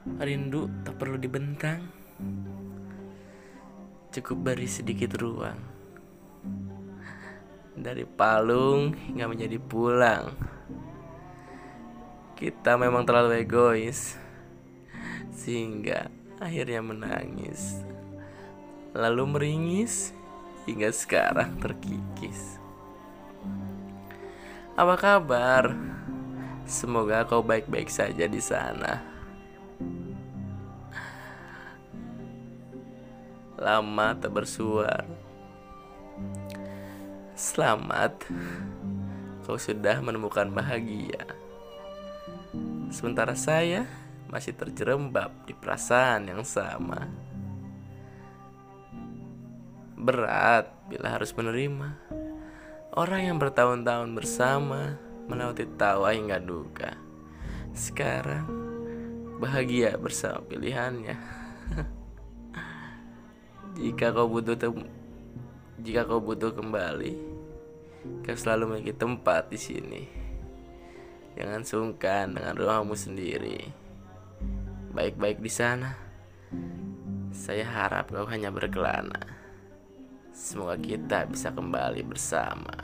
Rindu tak perlu dibentang. Cukup beri sedikit ruang. Dari palung hingga menjadi pulang. Kita memang terlalu egois Sehingga akhirnya menangis. Lalu meringis Hingga sekarang terkikis. Apa kabar? Semoga kau baik-baik saja di sana. Lama tak bersuara. Selamat, kau sudah menemukan bahagia. Sementara saya masih terjerembab di perasaan yang sama. Berat bila harus menerima orang yang bertahun-tahun bersama melewati tawa hingga duka. Sekarang bahagia bersama pilihannya. Jika kau butuh tem- jika kau butuh kembali, kau selalu memiliki tempat di sini. Jangan sungkan dengan ruangmu sendiri. Baik-baik di sana. Saya harap kau hanya berkelana. Semoga kita bisa kembali bersama.